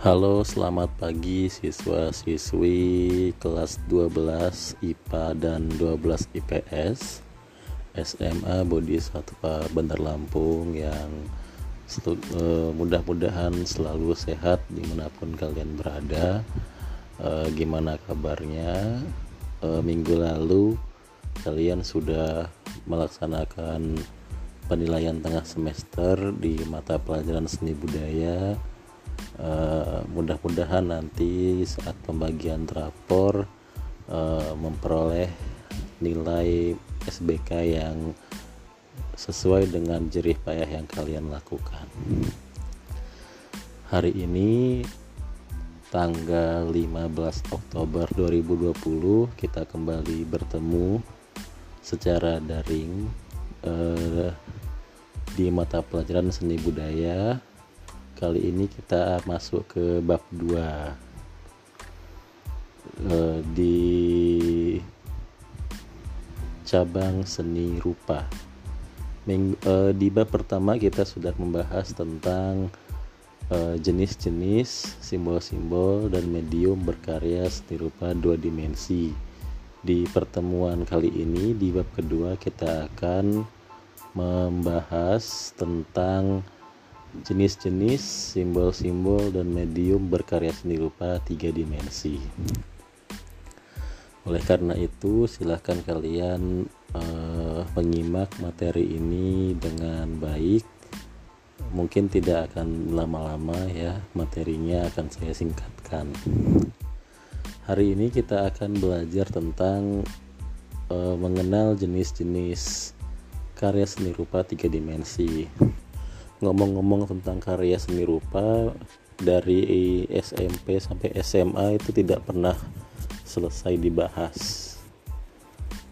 Halo, selamat pagi siswa-siswi kelas 12 IPA dan 12 IPS SMA Bodi Satwa Bandar Lampung yang uh, mudah-mudahan selalu sehat di mana pun kalian berada. Uh, gimana kabarnya? Uh, minggu lalu kalian sudah melaksanakan penilaian tengah semester di mata pelajaran seni budaya uh, mudah-mudahan nanti saat pembagian rapor uh, memperoleh nilai SBK yang sesuai dengan jerih payah yang kalian lakukan. Hari ini tanggal 15 Oktober 2020 kita kembali bertemu secara daring uh, di mata pelajaran seni budaya kali ini kita masuk ke bab 2 e, eh, di cabang seni rupa. Ming, e, di bab pertama kita sudah membahas tentang eh, jenis-jenis simbol-simbol dan medium berkarya seni rupa dua dimensi. Di pertemuan kali ini di bab kedua kita akan membahas tentang jenis-jenis simbol-simbol dan medium berkarya seni rupa tiga dimensi. Oleh karena itu, silahkan kalian uh, menyimak materi ini dengan baik. Mungkin tidak akan lama-lama ya, materinya akan saya singkatkan. Hari ini kita akan belajar tentang uh, mengenal jenis-jenis karya seni rupa tiga dimensi ngomong-ngomong tentang karya seni rupa dari SMP sampai SMA itu tidak pernah selesai dibahas.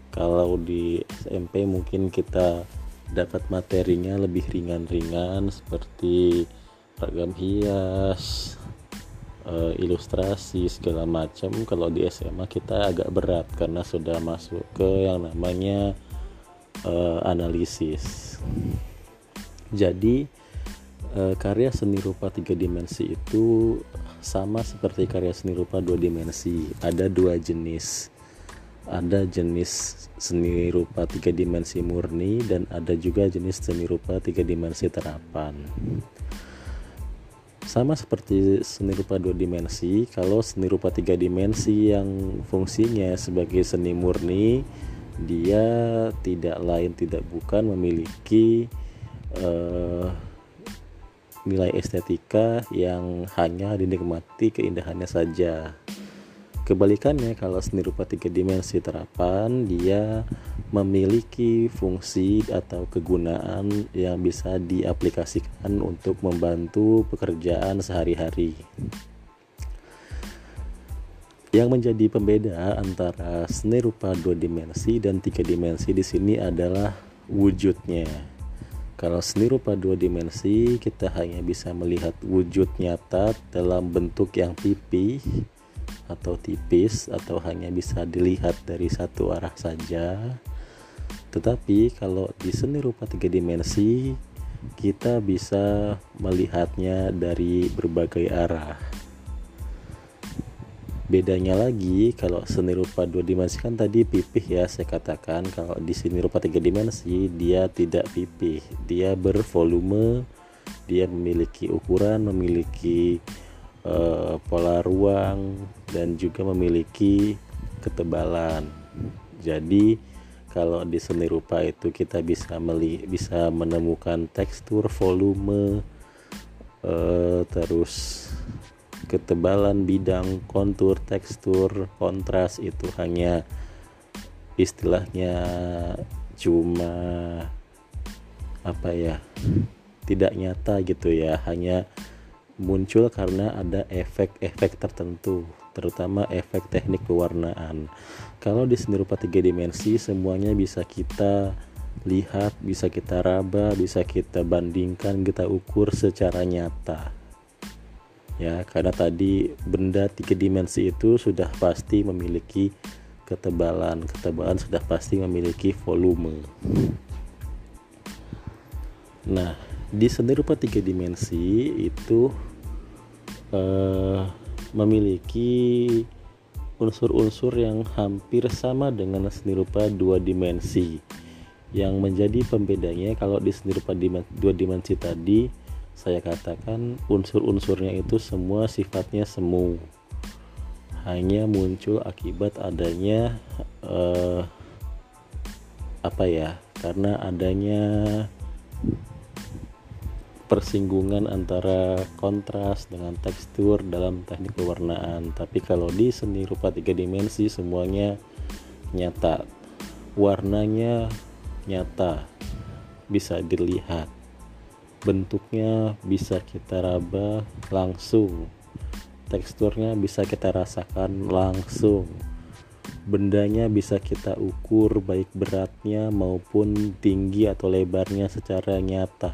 Kalau di SMP mungkin kita dapat materinya lebih ringan-ringan seperti ragam hias eh, ilustrasi segala macam. Kalau di SMA kita agak berat karena sudah masuk ke yang namanya uh, analisis jadi e, karya seni rupa tiga dimensi itu sama seperti karya seni rupa dua dimensi. Ada dua jenis. Ada jenis seni rupa tiga dimensi murni dan ada juga jenis seni rupa tiga dimensi terapan. Sama seperti seni rupa dua dimensi kalau seni rupa tiga dimensi yang fungsinya sebagai seni murni dia tidak lain tidak bukan memiliki uh, nilai estetika yang hanya dinikmati keindahannya saja. Kebalikannya kalau seni rupa tiga dimensi terapan dia memiliki fungsi atau kegunaan yang bisa diaplikasikan untuk membantu pekerjaan sehari-hari. Yang menjadi pembeda antara seni rupa dua dimensi dan tiga dimensi di sini adalah wujudnya. Kalau seni rupa dua dimensi, kita hanya bisa melihat wujud nyata dalam bentuk yang pipih atau tipis atau hanya bisa dilihat dari satu arah saja. Tetapi kalau di seni rupa tiga dimensi, kita bisa melihatnya dari berbagai arah bedanya lagi kalau seni rupa dua dimensi kan tadi pipih ya saya katakan. Kalau di seni rupa tiga dimensi dia tidak pipih. Dia bervolume dia memiliki ukuran memiliki uh, pola ruang dan juga memiliki ketebalan. Jadi kalau di seni rupa itu kita bisa meli bisa menemukan tekstur volume uh, terus ketebalan bidang kontur tekstur kontras itu hanya istilahnya cuma apa ya tidak nyata gitu ya hanya muncul karena ada efek-efek tertentu terutama efek teknik pewarnaan. Kalau di seni rupa tiga dimensi semuanya bisa kita lihat bisa kita raba bisa kita bandingkan kita ukur secara nyata ya karena tadi benda tiga dimensi itu sudah pasti memiliki ketebalan. Ketebalan sudah pasti memiliki volume. Nah di seni rupa tiga dimensi itu uh, memiliki unsur-unsur yang hampir sama dengan seni rupa dua dimensi. Yang menjadi pembedanya kalau di seni rupa dua dimensi tadi saya katakan unsur-unsurnya itu semua sifatnya semu. Hanya muncul akibat adanya uh, apa ya karena adanya persinggungan antara kontras dengan tekstur dalam teknik pewarnaan. Tapi kalau di seni rupa tiga dimensi semuanya nyata. Warnanya nyata. Bisa dilihat bentuknya bisa kita raba langsung. Teksturnya bisa kita rasakan langsung. Bendanya bisa kita ukur baik beratnya maupun tinggi atau lebarnya secara nyata.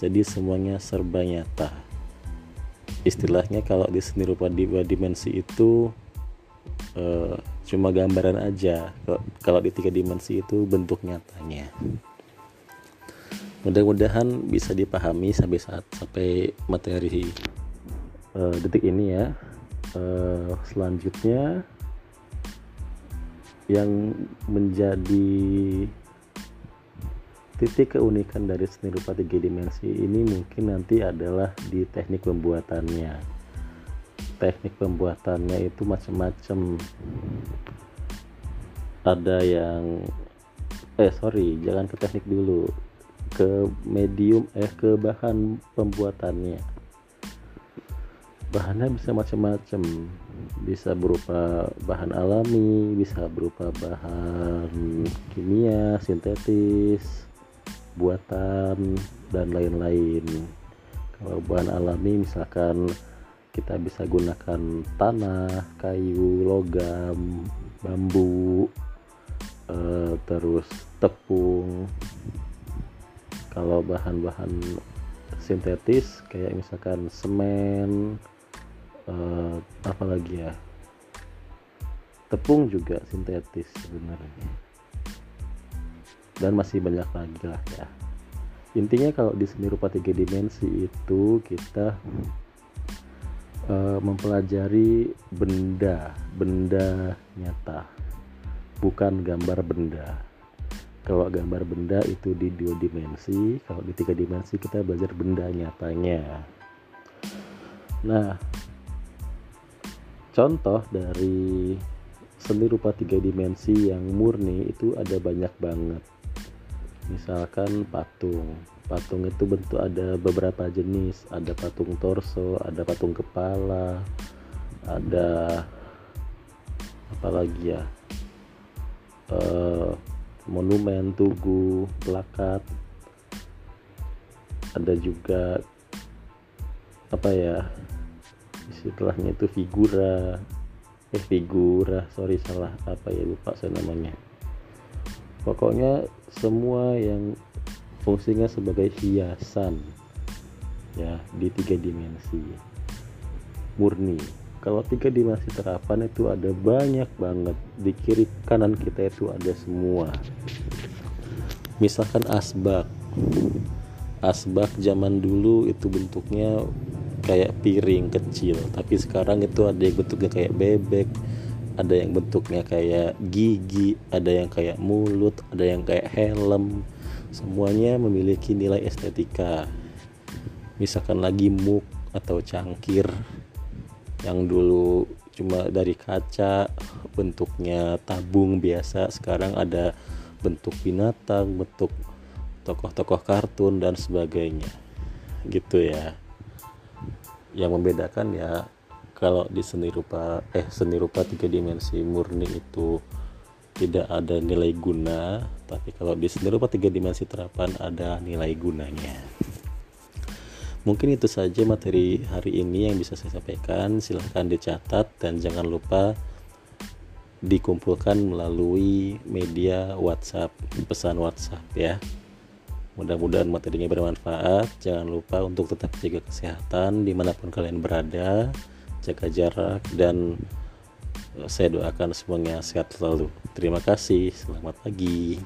Jadi semuanya serba nyata. Istilahnya kalau di seni rupa dua dimensi itu uh, cuma gambaran aja. Kalau di tiga dimensi itu bentuk nyatanya mudah-mudahan bisa dipahami sampai saat sampai materi uh, detik ini ya. Uh, selanjutnya yang menjadi titik keunikan dari seni rupa tiga dimensi ini mungkin nanti adalah di teknik pembuatannya. Teknik pembuatannya itu macam-macam. Ada yang eh sorry jangan ke teknik dulu ke medium eh ke bahan pembuatannya. Bahannya bisa macam-macam. Bisa berupa bahan alami bisa berupa bahan kimia sintetis buatan dan lain-lain. Kalau bahan alami misalkan kita bisa gunakan tanah kayu logam bambu eh, terus tepung kalau bahan-bahan sintetis kayak misalkan semen eh, apa lagi ya? Tepung juga sintetis sebenarnya. Dan masih banyak lagi lah ya. Intinya kalau di seni rupa tiga dimensi itu kita uh, mempelajari benda benda nyata. Bukan gambar benda kalau gambar benda itu di dua dimensi kalau di tiga dimensi kita belajar benda nyatanya. Nah contoh dari seni rupa tiga dimensi yang murni itu ada banyak banget. Misalkan patung. Patung itu bentuk ada beberapa jenis. Ada patung torso ada patung kepala ada apa lagi ya? Uh, monumen tugu plakat. Ada juga apa ya istilahnya itu figura. Eh figura sorry salah apa ya lupa saya namanya. Pokoknya semua yang fungsinya sebagai hiasan ya di tiga dimensi. Murni kalau tiga dimensi terapan itu ada banyak banget. Di kiri kanan kita itu ada semua. Misalkan asbak. Asbak zaman dulu itu bentuknya kayak piring kecil. Tapi sekarang itu ada yang bentuknya kayak bebek. Ada yang bentuknya kayak gigi. Ada yang kayak mulut. Ada yang kayak helm. Semuanya memiliki nilai estetika. Misalkan lagi muk atau cangkir yang dulu cuma dari kaca bentuknya tabung biasa. Sekarang ada bentuk binatang bentuk tokoh-tokoh kartun dan sebagainya. Gitu ya. Yang membedakan ya kalau di seni rupa eh seni rupa tiga dimensi murni itu tidak ada nilai guna tapi kalau di seni rupa tiga dimensi terapan ada nilai gunanya mungkin itu saja materi hari ini yang bisa saya sampaikan. Silahkan dicatat dan jangan lupa dikumpulkan melalui media WhatsApp pesan WhatsApp ya. Mudah-mudahan materinya bermanfaat. Jangan lupa untuk tetap jaga kesehatan di mana pun kalian berada. Jaga jarak dan eh, saya doakan semuanya sehat selalu. Terima kasih, selamat pagi.